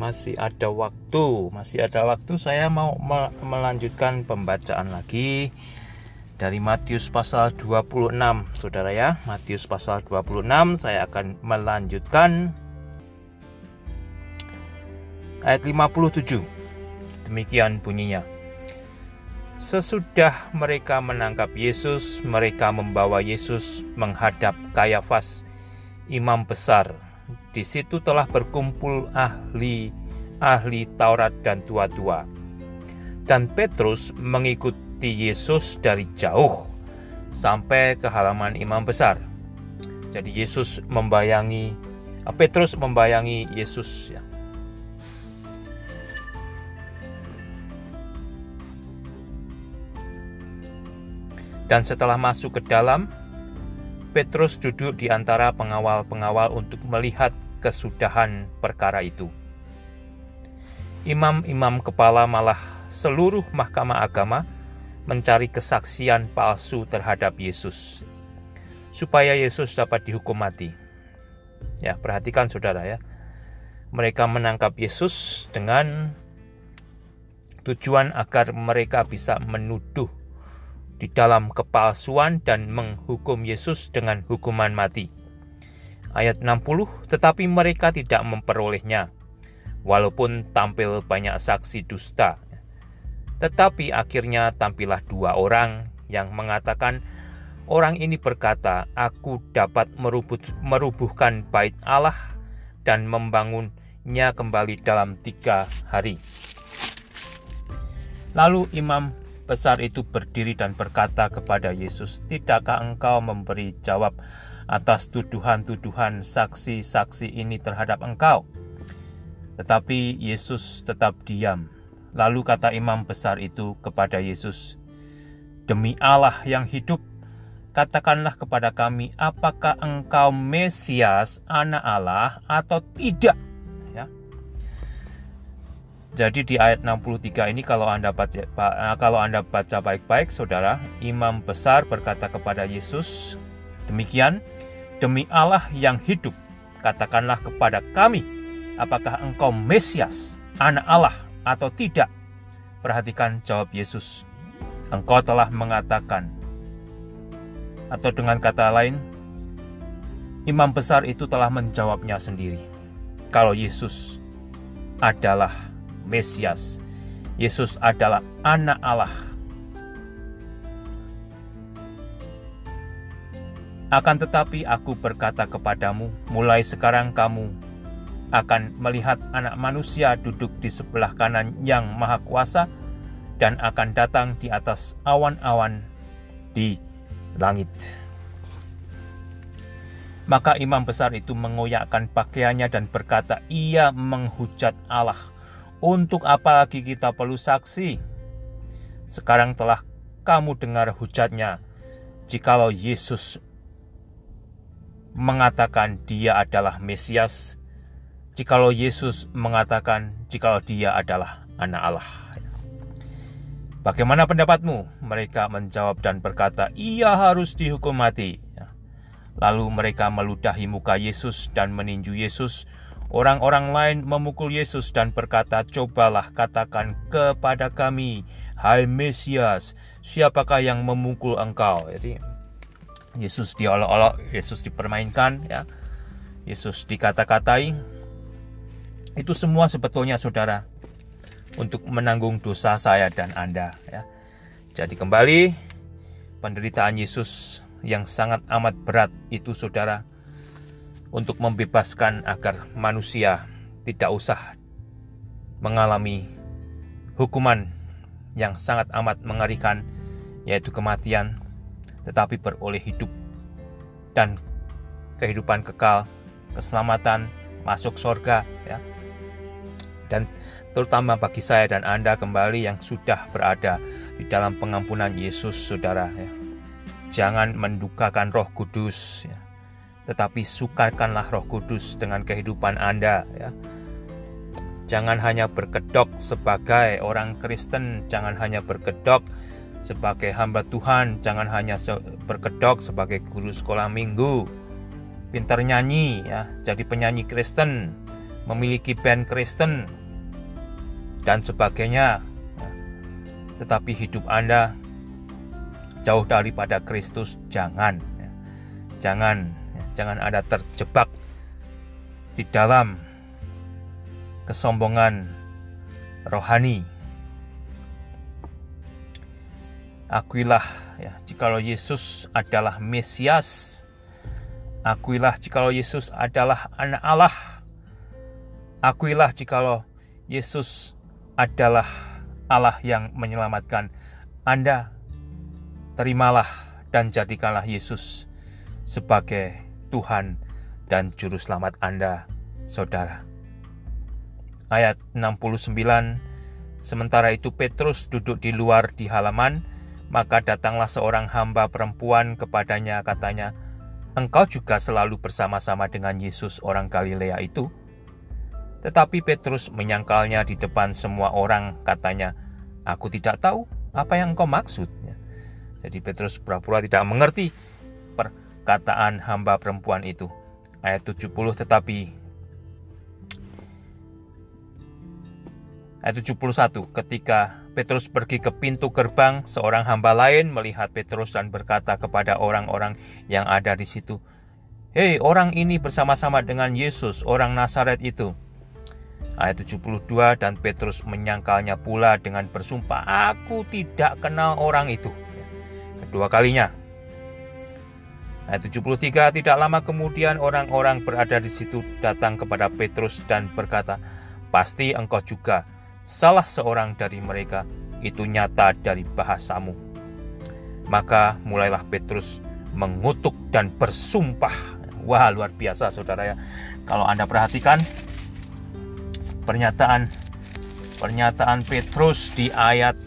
masih ada waktu, masih ada waktu saya mau melanjutkan pembacaan lagi dari Matius pasal 26, Saudara ya. Matius pasal 26 saya akan melanjutkan ayat 57. Demikian bunyinya. Sesudah mereka menangkap Yesus, mereka membawa Yesus menghadap Kayafas, imam besar di situ telah berkumpul ahli ahli Taurat dan tua-tua. Dan Petrus mengikuti Yesus dari jauh sampai ke halaman imam besar. Jadi Yesus membayangi eh, Petrus membayangi Yesus ya. Dan setelah masuk ke dalam, Petrus duduk di antara pengawal-pengawal untuk melihat kesudahan perkara itu. Imam-imam kepala malah seluruh mahkamah agama mencari kesaksian palsu terhadap Yesus, supaya Yesus dapat dihukum mati. Ya, perhatikan saudara ya. Mereka menangkap Yesus dengan tujuan agar mereka bisa menuduh di dalam kepalsuan dan menghukum Yesus dengan hukuman mati. Ayat 60, tetapi mereka tidak memperolehnya, walaupun tampil banyak saksi dusta. Tetapi akhirnya tampilah dua orang yang mengatakan, Orang ini berkata, Aku dapat merubuh, merubuhkan bait Allah dan membangunnya kembali dalam tiga hari. Lalu imam besar itu berdiri dan berkata kepada Yesus, "Tidakkah engkau memberi jawab atas tuduhan-tuduhan saksi-saksi ini terhadap engkau?" Tetapi Yesus tetap diam. Lalu kata imam besar itu kepada Yesus, "Demi Allah yang hidup, katakanlah kepada kami, apakah engkau Mesias, Anak Allah, atau tidak?" Jadi di ayat 63 ini kalau Anda baca eh, kalau Anda baca baik-baik Saudara, imam besar berkata kepada Yesus, "Demikian, demi Allah yang hidup, katakanlah kepada kami, apakah engkau Mesias, anak Allah atau tidak?" Perhatikan jawab Yesus. Engkau telah mengatakan atau dengan kata lain, imam besar itu telah menjawabnya sendiri. Kalau Yesus adalah Mesias. Yesus adalah anak Allah. Akan tetapi aku berkata kepadamu, mulai sekarang kamu akan melihat anak manusia duduk di sebelah kanan yang maha kuasa dan akan datang di atas awan-awan di langit. Maka imam besar itu mengoyakkan pakaiannya dan berkata, ia menghujat Allah. Untuk apa lagi kita perlu saksi? Sekarang telah kamu dengar hujatnya. Jikalau Yesus mengatakan dia adalah Mesias, jikalau Yesus mengatakan jikalau dia adalah anak Allah. Bagaimana pendapatmu? Mereka menjawab dan berkata, ia harus dihukum mati. Lalu mereka meludahi muka Yesus dan meninju Yesus Orang-orang lain memukul Yesus dan berkata, "Cobalah katakan kepada kami, hai Mesias, siapakah yang memukul engkau?" Jadi Yesus diolok-olok, Yesus dipermainkan, ya. Yesus dikata-katai. Itu semua sebetulnya saudara untuk menanggung dosa saya dan Anda, ya. Jadi kembali penderitaan Yesus yang sangat amat berat itu saudara untuk membebaskan agar manusia tidak usah mengalami hukuman yang sangat amat mengerikan yaitu kematian tetapi beroleh hidup dan kehidupan kekal keselamatan masuk surga ya. Dan terutama bagi saya dan Anda kembali yang sudah berada di dalam pengampunan Yesus saudara ya. Jangan mendukakan Roh Kudus ya tetapi sukakanlah Roh Kudus dengan kehidupan Anda ya. Jangan hanya berkedok sebagai orang Kristen, jangan hanya berkedok sebagai hamba Tuhan, jangan hanya berkedok sebagai guru sekolah minggu, pintar nyanyi ya, jadi penyanyi Kristen, memiliki band Kristen, dan sebagainya. Tetapi hidup Anda jauh daripada Kristus, jangan. Jangan, jangan Anda terjebak di dalam kesombongan rohani. Akuilah ya, jikalau Yesus adalah Mesias. Akuilah jikalau Yesus adalah anak Allah. Akuilah jikalau Yesus adalah Allah yang menyelamatkan Anda. Terimalah dan jadikanlah Yesus sebagai Tuhan dan Juru Selamat Anda, saudara. Ayat 69 Sementara itu Petrus duduk di luar di halaman, maka datanglah seorang hamba perempuan kepadanya katanya, Engkau juga selalu bersama-sama dengan Yesus orang Galilea itu? Tetapi Petrus menyangkalnya di depan semua orang, katanya, "Aku tidak tahu apa yang engkau maksud." Jadi Petrus pura-pura tidak mengerti perkataan hamba perempuan itu. Ayat 70 tetapi Ayat 71 ketika Petrus pergi ke pintu gerbang, seorang hamba lain melihat Petrus dan berkata kepada orang-orang yang ada di situ, "Hei, orang ini bersama-sama dengan Yesus, orang Nazaret itu." Ayat 72 dan Petrus menyangkalnya pula dengan bersumpah, "Aku tidak kenal orang itu." Kedua kalinya. Ayat 73 tidak lama kemudian orang-orang berada di situ datang kepada Petrus dan berkata, "Pasti engkau juga salah seorang dari mereka, itu nyata dari bahasamu." Maka mulailah Petrus mengutuk dan bersumpah. Wah, luar biasa Saudara ya. Kalau Anda perhatikan pernyataan pernyataan Petrus di ayat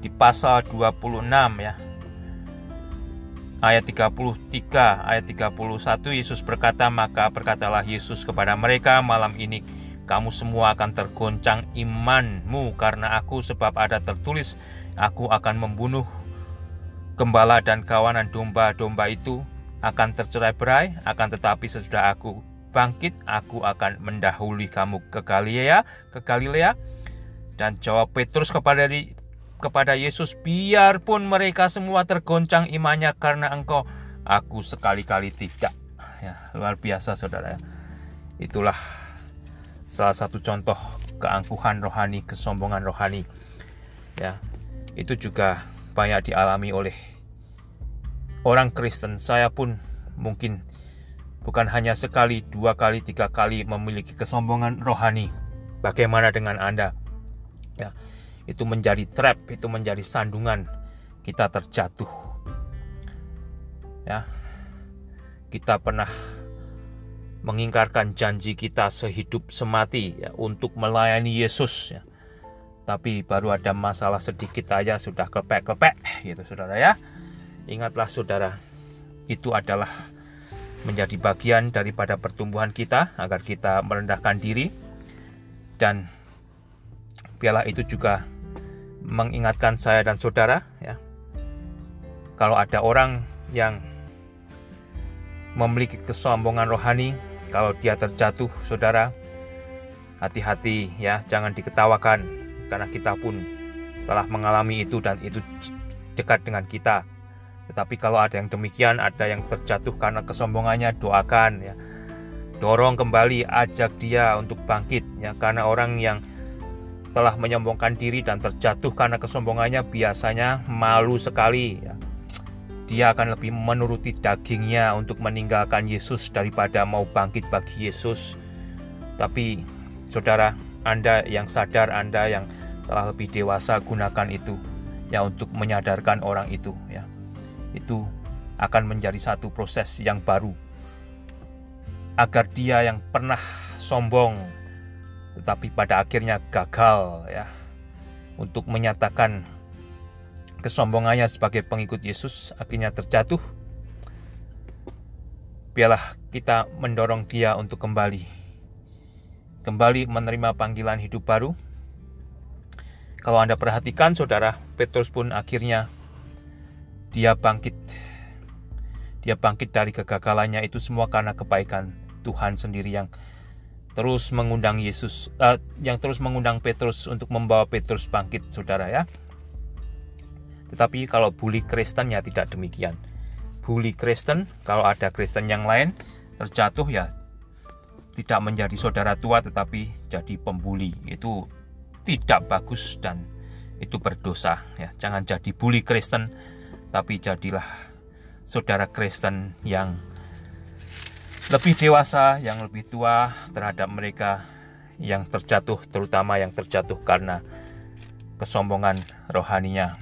di pasal 26 ya. Ayat 33, ayat 31 Yesus berkata, maka berkatalah Yesus kepada mereka, malam ini kamu semua akan tergoncang imanmu karena aku sebab ada tertulis, aku akan membunuh gembala dan kawanan domba-domba itu akan tercerai berai, akan tetapi sesudah aku bangkit, aku akan mendahului kamu ke Galilea, ke Galilea. Dan jawab Petrus kepada kepada Yesus, biarpun mereka semua tergoncang imannya karena engkau, aku sekali-kali tidak. Ya, luar biasa saudara. Itulah salah satu contoh keangkuhan rohani, kesombongan rohani. Ya, itu juga banyak dialami oleh orang Kristen. Saya pun mungkin bukan hanya sekali, dua kali, tiga kali memiliki kesombongan rohani. Bagaimana dengan Anda? Ya, itu menjadi trap, itu menjadi sandungan kita terjatuh. Ya. Kita pernah mengingkarkan janji kita sehidup semati ya, untuk melayani Yesus ya. Tapi baru ada masalah sedikit aja sudah kepek-kepek gitu Saudara ya. Ingatlah Saudara, itu adalah menjadi bagian daripada pertumbuhan kita agar kita merendahkan diri dan biarlah itu juga mengingatkan saya dan saudara ya. Kalau ada orang yang memiliki kesombongan rohani kalau dia terjatuh saudara hati-hati ya. Jangan diketawakan karena kita pun telah mengalami itu dan itu dekat dengan kita. Tetapi kalau ada yang demikian, ada yang terjatuh karena kesombongannya, doakan ya. Dorong kembali, ajak dia untuk bangkit ya. Karena orang yang telah menyombongkan diri dan terjatuh karena kesombongannya biasanya malu sekali ya. Dia akan lebih menuruti dagingnya untuk meninggalkan Yesus daripada mau bangkit bagi Yesus. Tapi saudara, Anda yang sadar, Anda yang telah lebih dewasa gunakan itu ya untuk menyadarkan orang itu ya itu akan menjadi satu proses yang baru agar dia yang pernah sombong tetapi pada akhirnya gagal ya untuk menyatakan kesombongannya sebagai pengikut Yesus akhirnya terjatuh. Biarlah kita mendorong dia untuk kembali. Kembali menerima panggilan hidup baru. Kalau Anda perhatikan saudara Petrus pun akhirnya dia bangkit. Dia bangkit dari kegagalannya itu semua karena kebaikan Tuhan sendiri yang terus mengundang Yesus uh, yang terus mengundang Petrus untuk membawa Petrus bangkit saudara ya. Tetapi kalau bully Kristen ya tidak demikian. Bully Kristen kalau ada Kristen yang lain terjatuh ya tidak menjadi saudara tua tetapi jadi pembuli. Itu tidak bagus dan itu berdosa ya. Jangan jadi bully Kristen tapi jadilah saudara Kristen yang lebih dewasa, yang lebih tua terhadap mereka yang terjatuh, terutama yang terjatuh karena kesombongan rohaninya.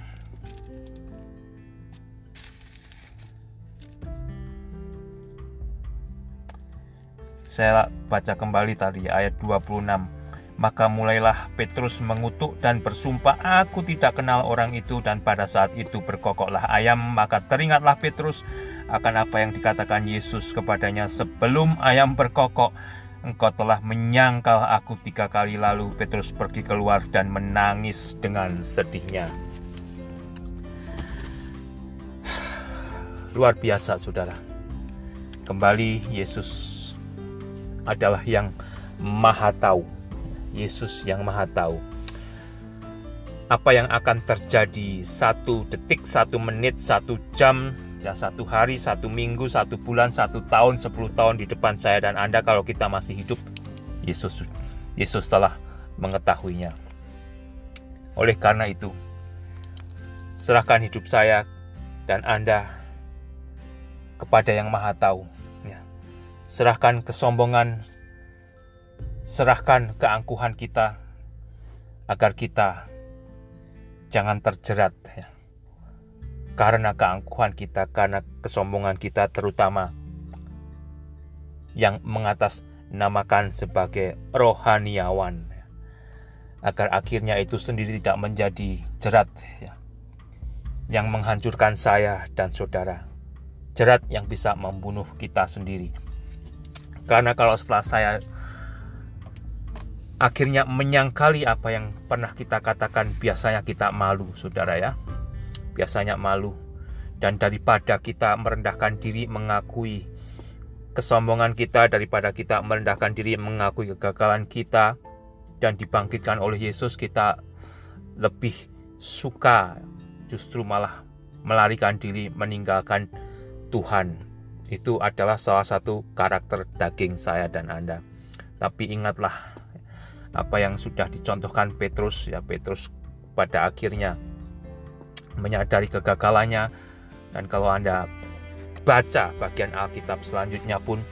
Saya baca kembali tadi ayat 26 maka mulailah Petrus mengutuk dan bersumpah, "Aku tidak kenal orang itu." Dan pada saat itu berkokoklah ayam, maka teringatlah Petrus akan apa yang dikatakan Yesus kepadanya sebelum ayam berkokok. Engkau telah menyangkal aku tiga kali lalu. Petrus pergi keluar dan menangis dengan sedihnya. Luar biasa, saudara. Kembali, Yesus adalah yang Maha Tahu Yesus yang Maha Tahu. Apa yang akan terjadi satu detik, satu menit, satu jam, ya satu hari, satu minggu, satu bulan, satu tahun, sepuluh tahun di depan saya dan Anda kalau kita masih hidup, Yesus Yesus telah mengetahuinya. Oleh karena itu, serahkan hidup saya dan Anda kepada yang Maha Tahu. Ya. Serahkan kesombongan, serahkan keangkuhan kita agar kita jangan terjerat ya. Karena keangkuhan kita, karena kesombongan kita terutama yang mengatas namakan sebagai rohaniawan. Agar akhirnya itu sendiri tidak menjadi jerat ya, yang menghancurkan saya dan saudara. Jerat yang bisa membunuh kita sendiri. Karena kalau setelah saya akhirnya menyangkali apa yang pernah kita katakan biasanya kita malu saudara ya biasanya malu. Dan daripada kita merendahkan diri mengakui kesombongan kita daripada kita merendahkan diri mengakui kegagalan kita dan dibangkitkan oleh Yesus kita lebih suka justru malah melarikan diri meninggalkan Tuhan. Itu adalah salah satu karakter daging saya dan Anda. Tapi ingatlah apa yang sudah dicontohkan Petrus ya Petrus pada akhirnya menyadari kegagalannya. Dan kalau Anda baca bagian Alkitab selanjutnya pun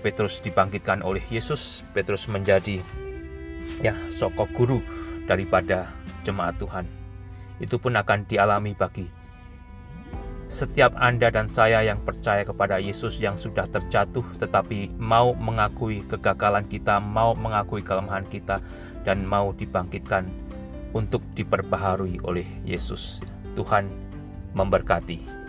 Petrus dibangkitkan oleh Yesus. Petrus menjadi ya sokok guru daripada jemaat Tuhan. Itu pun akan dialami bagi setiap Anda dan saya yang percaya kepada Yesus yang sudah terjatuh tetapi mau mengakui kegagalan kita, mau mengakui kelemahan kita dan mau dibangkitkan untuk diperbaharui oleh Yesus. Tuhan memberkati.